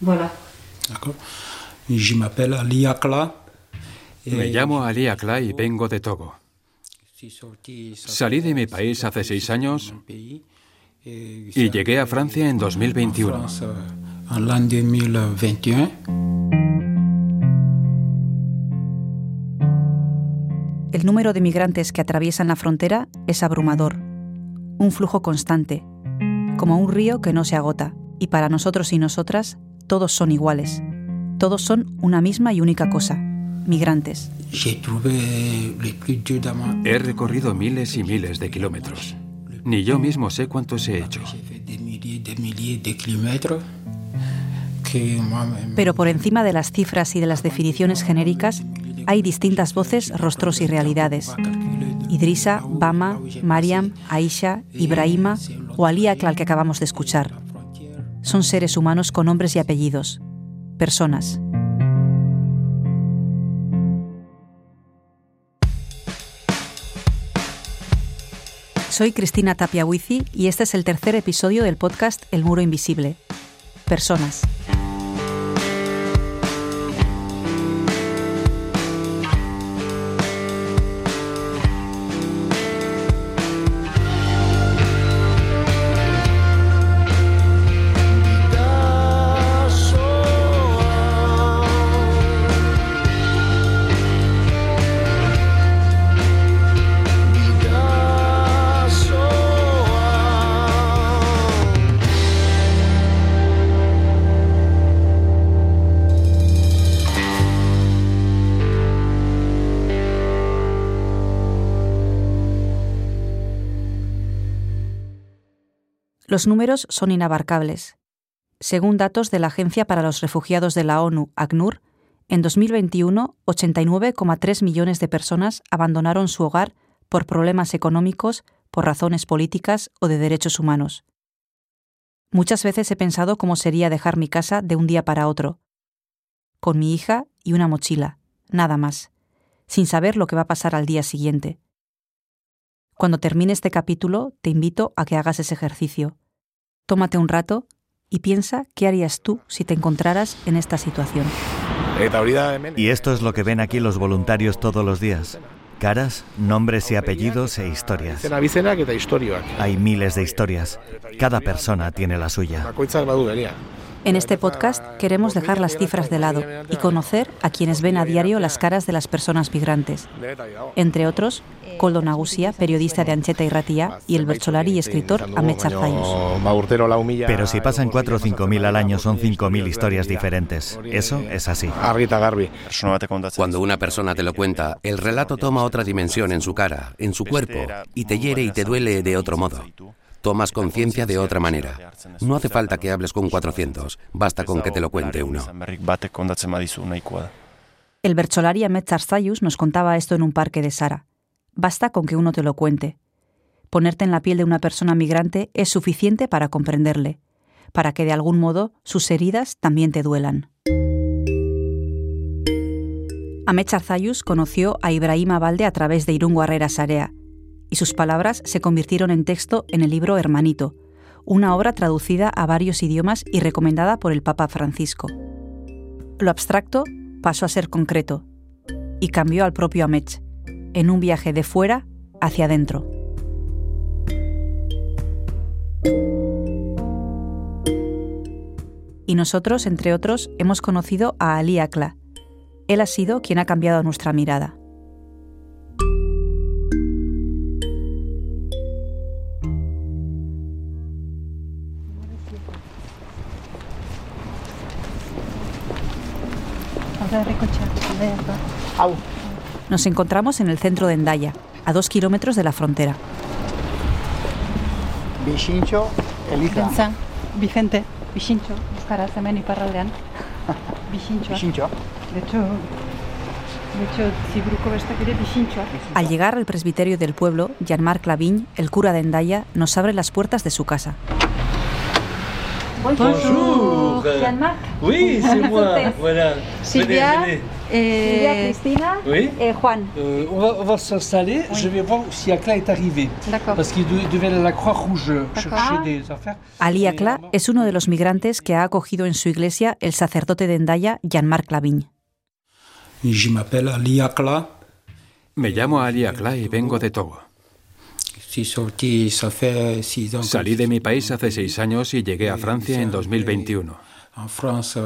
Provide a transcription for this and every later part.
Voilà. Me llamo Ali Akla y vengo de Togo. Salí de mi país hace seis años y llegué a Francia en 2021. El número de migrantes que atraviesan la frontera es abrumador. Un flujo constante, como un río que no se agota. Y para nosotros y nosotras, todos son iguales. Todos son una misma y única cosa, migrantes. He recorrido miles y miles de kilómetros. Ni yo mismo sé cuántos he hecho. Pero por encima de las cifras y de las definiciones genéricas, hay distintas voces, rostros y realidades. Idrisa, Bama, Mariam, Aisha, Ibrahima o Ali Aklal que acabamos de escuchar. Son seres humanos con nombres y apellidos. Personas. Soy Cristina Tapiahuizi y este es el tercer episodio del podcast El Muro Invisible. Personas. Los números son inabarcables. Según datos de la Agencia para los Refugiados de la ONU, ACNUR, en 2021, 89,3 millones de personas abandonaron su hogar por problemas económicos, por razones políticas o de derechos humanos. Muchas veces he pensado cómo sería dejar mi casa de un día para otro, con mi hija y una mochila, nada más, sin saber lo que va a pasar al día siguiente. Cuando termine este capítulo, te invito a que hagas ese ejercicio. Tómate un rato y piensa qué harías tú si te encontraras en esta situación. Y esto es lo que ven aquí los voluntarios todos los días. Caras, nombres y apellidos e historias. Hay miles de historias. Cada persona tiene la suya. En este podcast queremos dejar las cifras de lado y conocer a quienes ven a diario las caras de las personas migrantes. Entre otros, Koldo Nagusia, periodista de Ancheta y Ratía, y el bercholari y escritor Ahmed Zarzayus. Pero si pasan 4 o 5 mil al año son 5 mil historias diferentes. Eso es así. Cuando una persona te lo cuenta, el relato toma otra dimensión en su cara, en su cuerpo, y te hiere y te duele de otro modo tomas conciencia de otra manera. No hace falta que hables con 400, basta con que te lo cuente uno. El Bercholari Ahmed nos contaba esto en un parque de Sara. Basta con que uno te lo cuente. Ponerte en la piel de una persona migrante es suficiente para comprenderle, para que de algún modo sus heridas también te duelan. Ahmed conoció a Ibrahim Abalde a través de Irungo Herrera Sarea, y sus palabras se convirtieron en texto en el libro Hermanito, una obra traducida a varios idiomas y recomendada por el Papa Francisco. Lo abstracto pasó a ser concreto y cambió al propio Amech, en un viaje de fuera hacia adentro. Y nosotros, entre otros, hemos conocido a Ali Akla. Él ha sido quien ha cambiado nuestra mirada. Nos encontramos en el centro de Endaya, a dos kilómetros de la frontera. Vichincho, Eliza. Vicente, Vichincho, euskaraz hemen iparraldean. Vichincho. Vichincho. De hecho. Al llegar al presbiterio del pueblo, Jean-Marc Lavigne, el cura de Endaya, nos abre las puertas de su casa. Bonjour, Bonjour. Jean-Marc. Oui, c'est moi. Voilà. Sylvia, Venez, venez. Eh, Cristina oui. et Juan. Euh, on va, on va s'installer. Oui. Je vais voir si Akla est arrivé. D'accord. Parce qu'il devait aller à la Croix-Rouge chercher des affaires. Ali Akla es uno de los migrantes que ha acogido en su iglesia el sacerdote de Endaya, Jean-Marc Lavigne. Je m'appelle Ali Akla. Me llamo Ali Akla y vengo de Togo. Salí de mi país hace seis años y llegué a Francia en 2021. En France,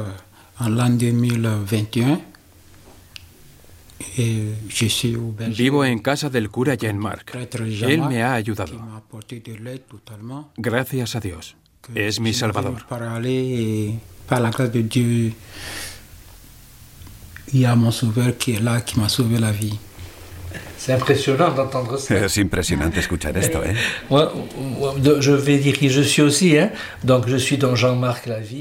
en l'an 2021. Vivo en casa del cura Jean-Marc. Él me ha ayudado. Gracias a Dios. Es mi salvador. Par la grâce de Dieu, il y a mon sauveur qui est là, qui m'a sauvé la vie. Es impresionante escuchar esto, ¿eh?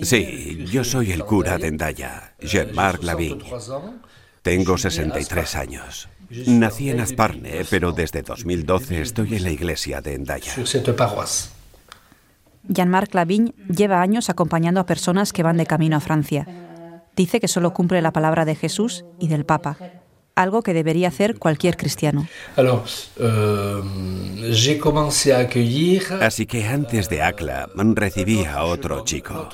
Sí, yo soy el cura de Endaya, Jean-Marc Lavigne. Tengo 63 años. Nací en Azparne, pero desde 2012 estoy en la iglesia de Endaya. Jean-Marc Lavigne lleva años acompañando a personas que van de camino a Francia. Dice que solo cumple la palabra de Jesús y del Papa, algo que debería hacer cualquier cristiano. Así que antes de Akla recibí a otro chico.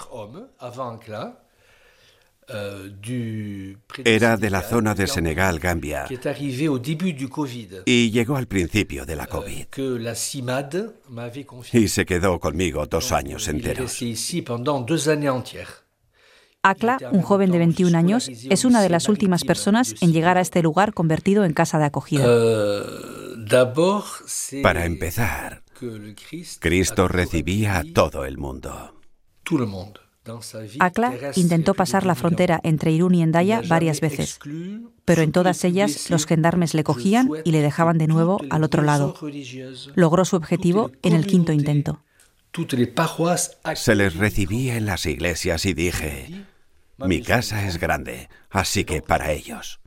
Era de la zona de Senegal, Gambia, y llegó al principio de la COVID. Y se quedó conmigo dos años enteros. Akla, un joven de 21 años, es una de las últimas personas en llegar a este lugar convertido en casa de acogida. Para empezar, Cristo recibía a todo el mundo. Akla intentó pasar la frontera entre Irún y Endaya varias veces, pero en todas ellas los gendarmes le cogían y le dejaban de nuevo al otro lado. Logró su objetivo en el quinto intento. Se les recibía en las iglesias y dije, mi casa es grande, así que para ellos.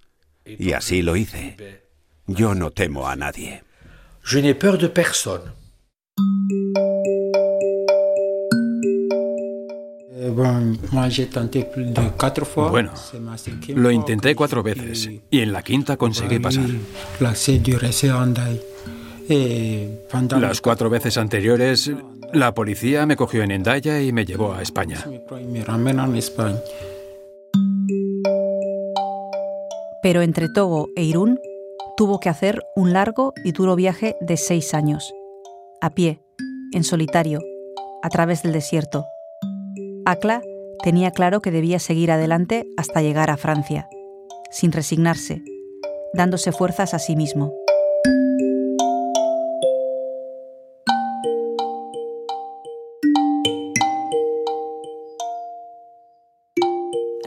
Y así lo hice. Yo no temo a nadie. Je n'ai peur de personne. Bueno, lo intenté cuatro veces y en la quinta conseguí pasar. Las cuatro veces anteriores, la policía me cogió en Endaya y me llevó a España. Pero entre Togo e Irún tuvo que hacer un largo y duro viaje de seis años, a pie, en solitario, a través del desierto. Akla tenía claro que debía seguir adelante hasta llegar a Francia, sin resignarse, dándose fuerzas a sí mismo.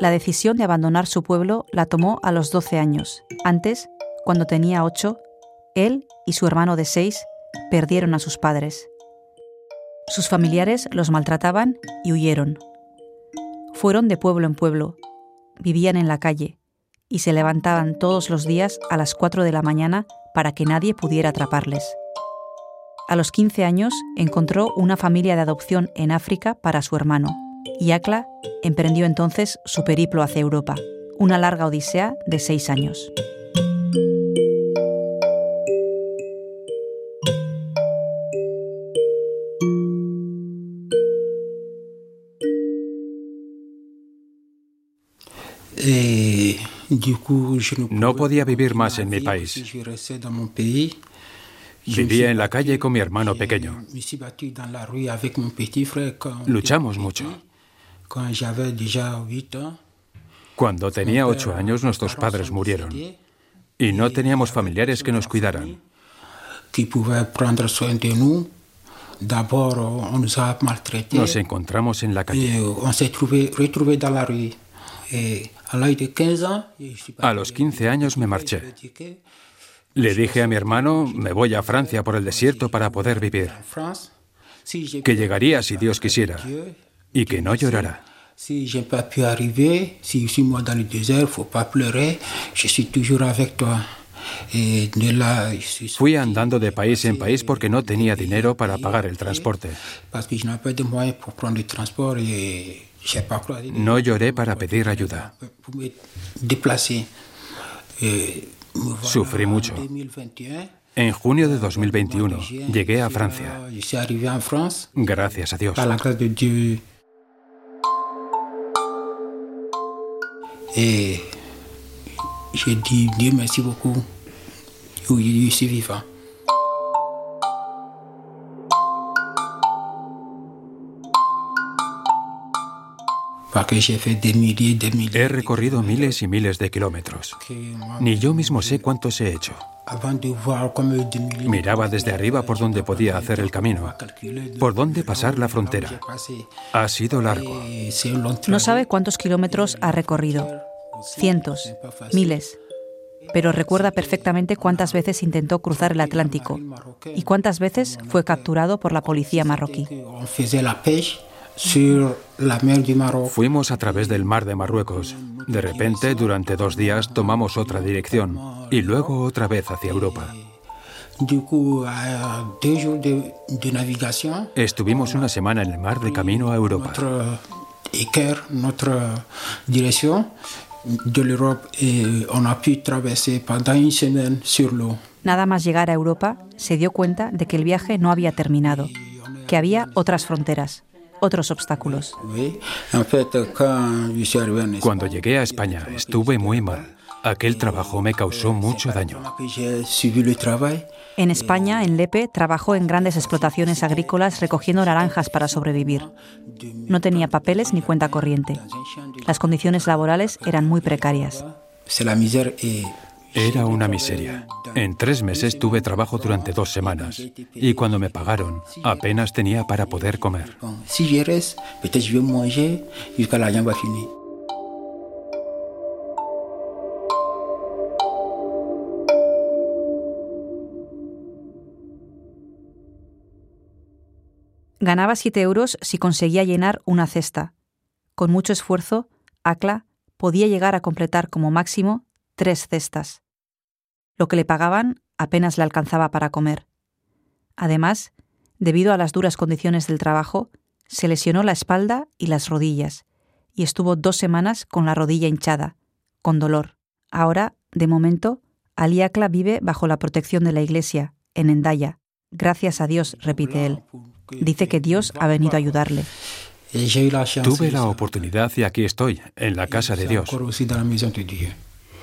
La decisión de abandonar su pueblo la tomó a los 12 años. Antes, cuando tenía 8, él y su hermano de 6 perdieron a sus padres. Sus familiares los maltrataban y huyeron. Fueron de pueblo en pueblo, vivían en la calle y se levantaban todos los días a las 4 de la mañana para que nadie pudiera atraparles. A los 15 años encontró una familia de adopción en África para su hermano y emprendió entonces su periplo hacia Europa, una larga odisea de seis años. No podía vivir más en mi país. Vivía en la calle con mi hermano pequeño. Luchamos mucho. Cuando tenía ocho años nuestros padres murieron y no teníamos familiares que nos cuidaran. Nos encontramos en la calle. A los 15 años me marché. Le dije a mi hermano, me voy a Francia por el desierto para poder vivir. Que llegaría si Dios quisiera y que no llorará. Si pas pu arriver, si je suis moi dans le désert, faut pas pleurer, je suis toujours avec toi. Fui andando de país en país porque no tenía dinero para pagar el transporte. No lloré para pedir ayuda. Sufrí mucho. En junio de 2021 llegué a Francia. Gracias a Dios. Et j'ai dit Dieu merci beaucoup. Oui, je suis vivant. He recorrido miles y miles de kilómetros. Ni yo mismo sé cuántos he hecho. Miraba desde arriba por donde podía hacer el camino, por dónde pasar la frontera. Ha sido largo. No sabe cuántos kilómetros ha recorrido. Cientos, miles. Pero recuerda perfectamente cuántas veces intentó cruzar el Atlántico y cuántas veces fue capturado por la policía marroquí. Fuimos a través del mar de Marruecos. De repente, durante dos días, tomamos otra dirección y luego otra vez hacia Europa. Estuvimos una semana en el mar de camino a Europa. Nada más llegar a Europa, se dio cuenta de que el viaje no había terminado, que había otras fronteras otros obstáculos. Cuando llegué a España estuve muy mal. Aquel trabajo me causó mucho daño. En España, en Lepe, trabajó en grandes explotaciones agrícolas recogiendo naranjas para sobrevivir. No tenía papeles ni cuenta corriente. Las condiciones laborales eran muy precarias. Era una miseria. En tres meses tuve trabajo durante dos semanas y cuando me pagaron apenas tenía para poder comer. Ganaba siete euros si conseguía llenar una cesta. Con mucho esfuerzo, Acla podía llegar a completar como máximo tres cestas. Lo que le pagaban apenas le alcanzaba para comer. Además, debido a las duras condiciones del trabajo, se lesionó la espalda y las rodillas, y estuvo dos semanas con la rodilla hinchada, con dolor. Ahora, de momento, Aliakla vive bajo la protección de la Iglesia, en Endaya. Gracias a Dios, repite él. Dice que Dios ha venido a ayudarle. Tuve la oportunidad y aquí estoy, en la casa de Dios.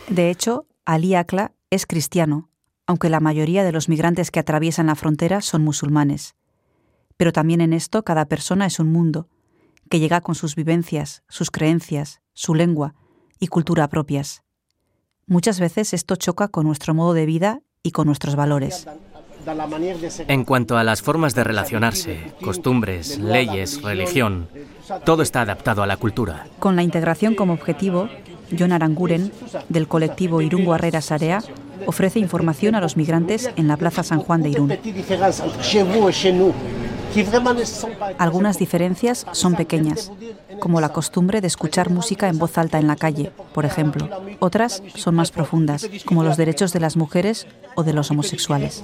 De hecho, Aliakla es cristiano, aunque la mayoría de los migrantes que atraviesan la frontera son musulmanes. Pero también en esto cada persona es un mundo, que llega con sus vivencias, sus creencias, su lengua y cultura propias. Muchas veces esto choca con nuestro modo de vida y con nuestros valores. En cuanto a las formas de relacionarse, costumbres, leyes, religión, todo está adaptado a la cultura. Con la integración como objetivo, John Aranguren, del colectivo Irún Arrera Sarea, ofrece información a los migrantes en la Plaza San Juan de Irún. Algunas diferencias son pequeñas, como la costumbre de escuchar música en voz alta en la calle, por ejemplo. Otras son más profundas, como los derechos de las mujeres o de los homosexuales.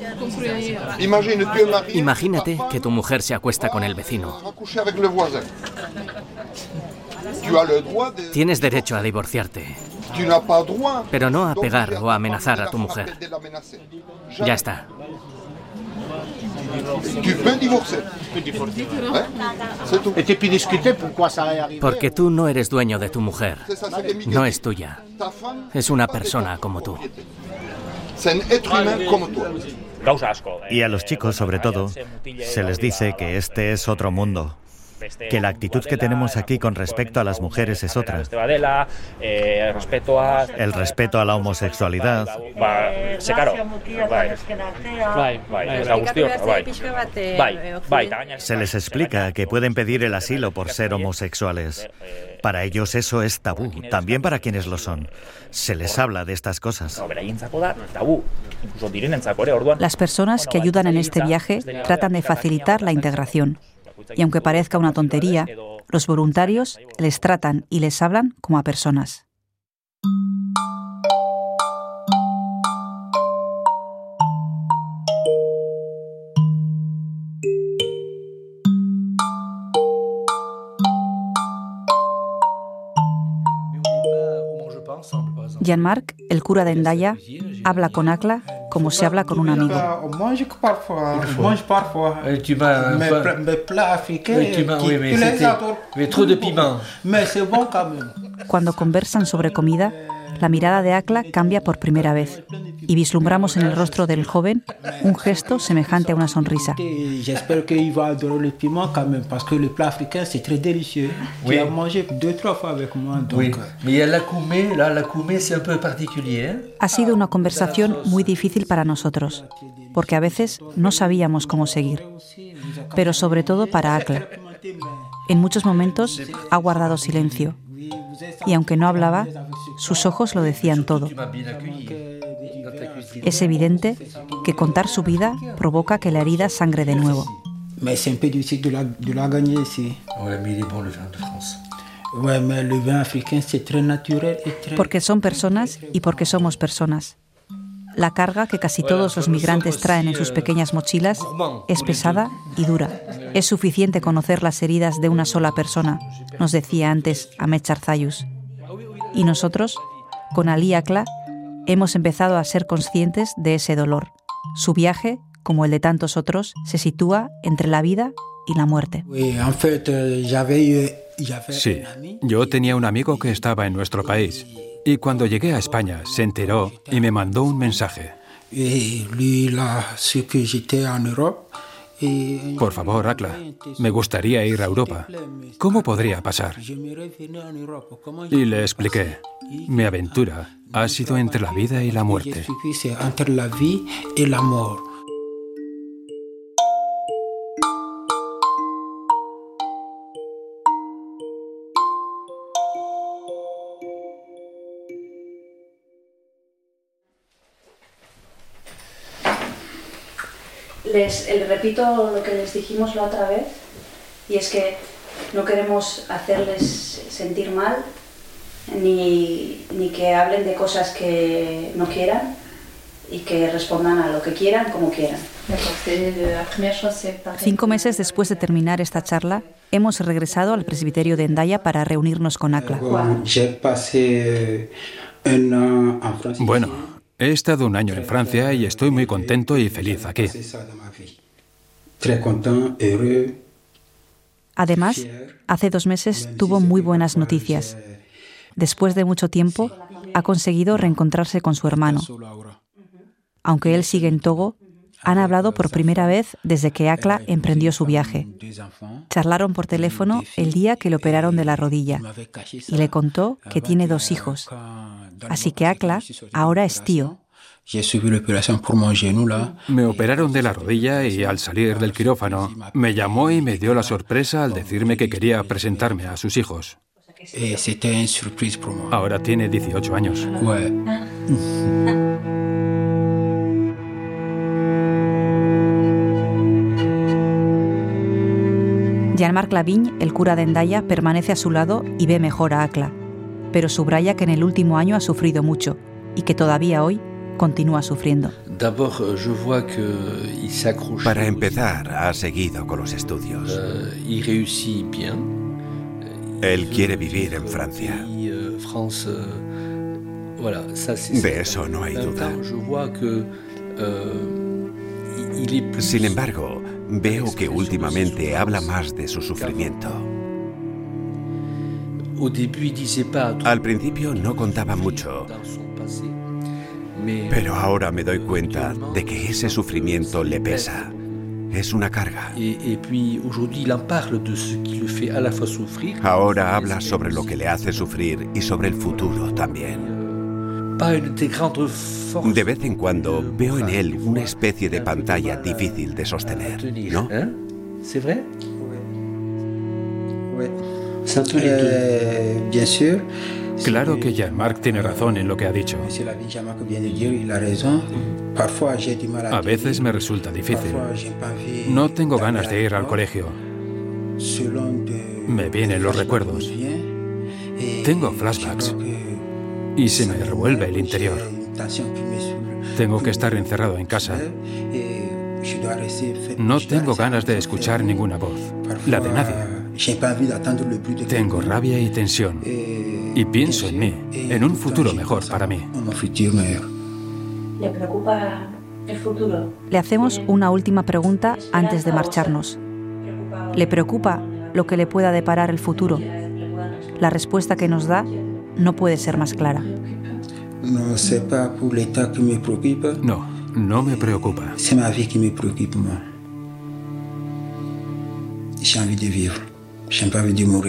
Imagínate que tu mujer se acuesta con el vecino. Tienes derecho a divorciarte, pero no a pegar o a amenazar a tu mujer. Ya está. Porque tú no eres dueño de tu mujer. No es tuya. Es una persona como tú. Y a los chicos, sobre todo, se les dice que este es otro mundo que la actitud que tenemos aquí con respecto a las mujeres es otra. El respeto a la homosexualidad. Se les explica que pueden pedir el asilo por ser homosexuales. Para ellos eso es tabú, también para quienes lo son. Se les habla de estas cosas. Las personas que ayudan en este viaje tratan de facilitar la integración. Y aunque parezca una tontería, los voluntarios les tratan y les hablan como a personas. Jean-Marc, el cura de Endaya, habla con Akla como se habla con un amigo. Cuando conversan sobre comida, la mirada de Akla cambia por primera vez y vislumbramos en el rostro del joven un gesto semejante a una sonrisa. Ha sido una conversación muy difícil para nosotros porque a veces no sabíamos cómo seguir, pero sobre todo para Akla. En muchos momentos ha guardado silencio y aunque no hablaba, sus ojos lo decían todo. Es evidente que contar su vida provoca que la herida sangre de nuevo. Porque son personas y porque somos personas. La carga que casi todos los migrantes traen en sus pequeñas mochilas es pesada y dura. Es suficiente conocer las heridas de una sola persona, nos decía antes Ahmed Charzayus. Y nosotros, con Ali Akla, hemos empezado a ser conscientes de ese dolor. Su viaje, como el de tantos otros, se sitúa entre la vida y la muerte. Sí, yo tenía un amigo que estaba en nuestro país y cuando llegué a España se enteró y me mandó un mensaje. Por favor, Akla, me gustaría ir a Europa. ¿Cómo podría pasar? Y le expliqué, mi aventura ha sido entre la vida y la muerte. Les, repito lo que les dijimos la otra vez, y es que no queremos hacerles sentir mal, ni, ni que hablen de cosas que no quieran, y que respondan a lo que quieran como quieran. Cinco meses después de terminar esta charla, hemos regresado al presbiterio de Endaya para reunirnos con ACLA. Bueno, he estado un año en Francia y estoy muy contento y feliz aquí. Además, hace dos meses tuvo muy buenas noticias. Después de mucho tiempo, ha conseguido reencontrarse con su hermano. Aunque él sigue en Togo, han hablado por primera vez desde que Akla emprendió su viaje. Charlaron por teléfono el día que le operaron de la rodilla y le contó que tiene dos hijos. Así que Akla ahora es tío. Me operaron de la rodilla y al salir del quirófano me llamó y me dio la sorpresa al decirme que quería presentarme a sus hijos. Ahora tiene 18 años. Jean-Marc Lavigne, el cura de Endaya, permanece a su lado y ve mejor a Akla, pero subraya que en el último año ha sufrido mucho y que todavía hoy continúa sufriendo. Para empezar, ha seguido con los estudios. Él quiere vivir en Francia. De eso no hay duda. Sin embargo, veo que últimamente habla más de su sufrimiento. Al principio no contaba mucho, pero ahora me doy cuenta de que ese sufrimiento le pesa. Es una carga. Ahora habla sobre lo que le hace sufrir y sobre el futuro también. De vez en cuando veo en él una especie de pantalla difícil de sostener, ¿no? ¿Es verdad? Bien sûr. Claro que Jean-Marc tiene razón en lo que ha dicho. A veces me resulta difícil. No tengo ganas de ir al colegio. Me vienen los recuerdos. Tengo flashbacks y se me revuelve el interior. Tengo que estar encerrado en casa. No tengo ganas de escuchar ninguna voz, la de nadie. Tengo rabia y tensión y pienso en mí, en un futuro mejor para mí. ¿Le preocupa el futuro? Le hacemos una última pregunta antes de marcharnos. ¿Le preocupa lo que le pueda deparar el futuro? La respuesta que nos da no puede ser más clara. No, no me preocupa.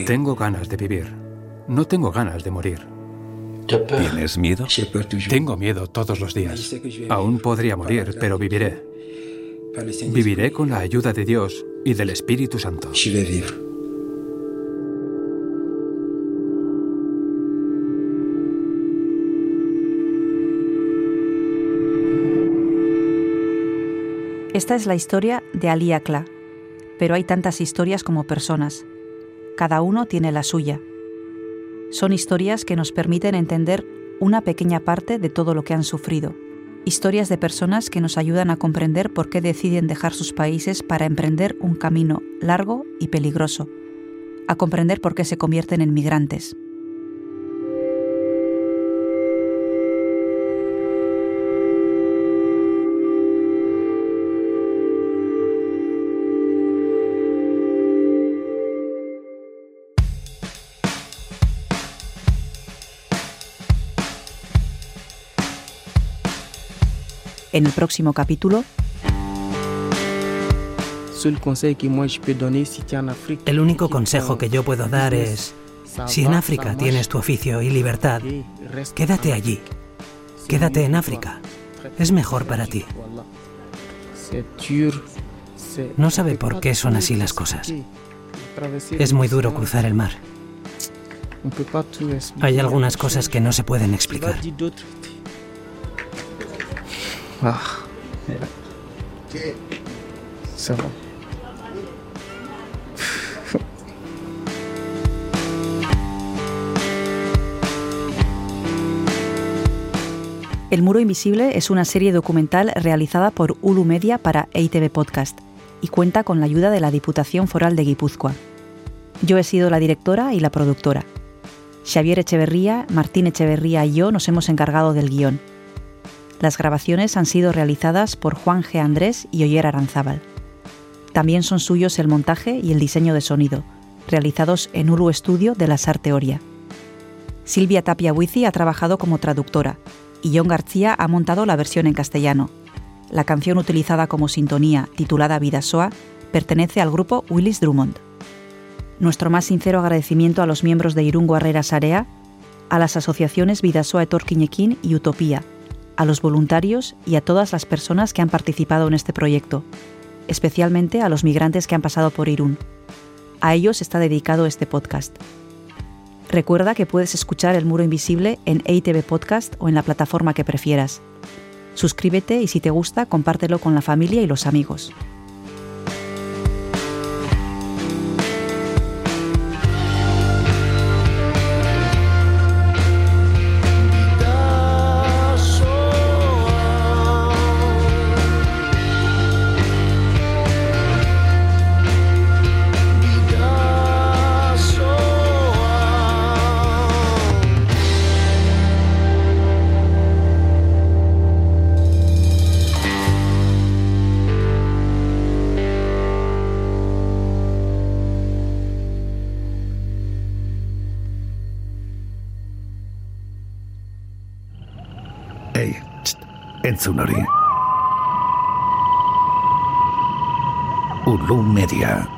Tengo ganas de vivir. No tengo ganas de morir. ¿Tienes miedo? Tengo miedo todos los días. Aún podría morir, pero viviré. Viviré con la ayuda de Dios y del Espíritu Santo. Esta es la historia de Ali Akla, pero hay tantas historias como personas. Cada uno tiene la suya. Son historias que nos permiten entender una pequeña parte de todo lo que han sufrido. Historias de personas que nos ayudan a comprender por qué deciden dejar sus países para emprender un camino largo y peligroso, a comprender por qué se convierten en migrantes. En el próximo capítulo. El único consejo que yo puedo dar es, si en África tienes tu oficio y libertad, quédate allí. Quédate en África. Es mejor para ti. No sabe por qué son así las cosas. Es muy duro cruzar el mar. Hay algunas cosas que no se pueden explicar. Ah, El Muro Invisible es una serie documental realizada por Ulu Media para EITV Podcast y cuenta con la ayuda de la Diputación Foral de Guipúzcoa. Yo he sido la directora y la productora. Xavier Echeverría, Martín Echeverría y yo nos hemos encargado del guion. Las grabaciones han sido realizadas por Juan G. Andrés y Oyer Aranzábal. También son suyos el montaje y el diseño de sonido, realizados en Ulu Estudio de la Sarteoria. Silvia Tapia Huizi ha trabajado como traductora y John García ha montado la versión en castellano. La canción utilizada como sintonía, titulada Vidasoa, pertenece al grupo Willis Drummond. Nuestro más sincero agradecimiento a los miembros de Irungo Herrera Sarea, a las asociaciones Vidasoa Etorquiñequín y Utopía, a los voluntarios y a todas las personas que han participado en este proyecto, especialmente a los migrantes que han pasado por Irún. A ellos está dedicado este podcast. Recuerda que puedes escuchar El Muro Invisible en EITV Podcast o en la plataforma que prefieras. Suscríbete y si te gusta, compártelo con la familia y los amigos. Entzun hori. Ulu Media.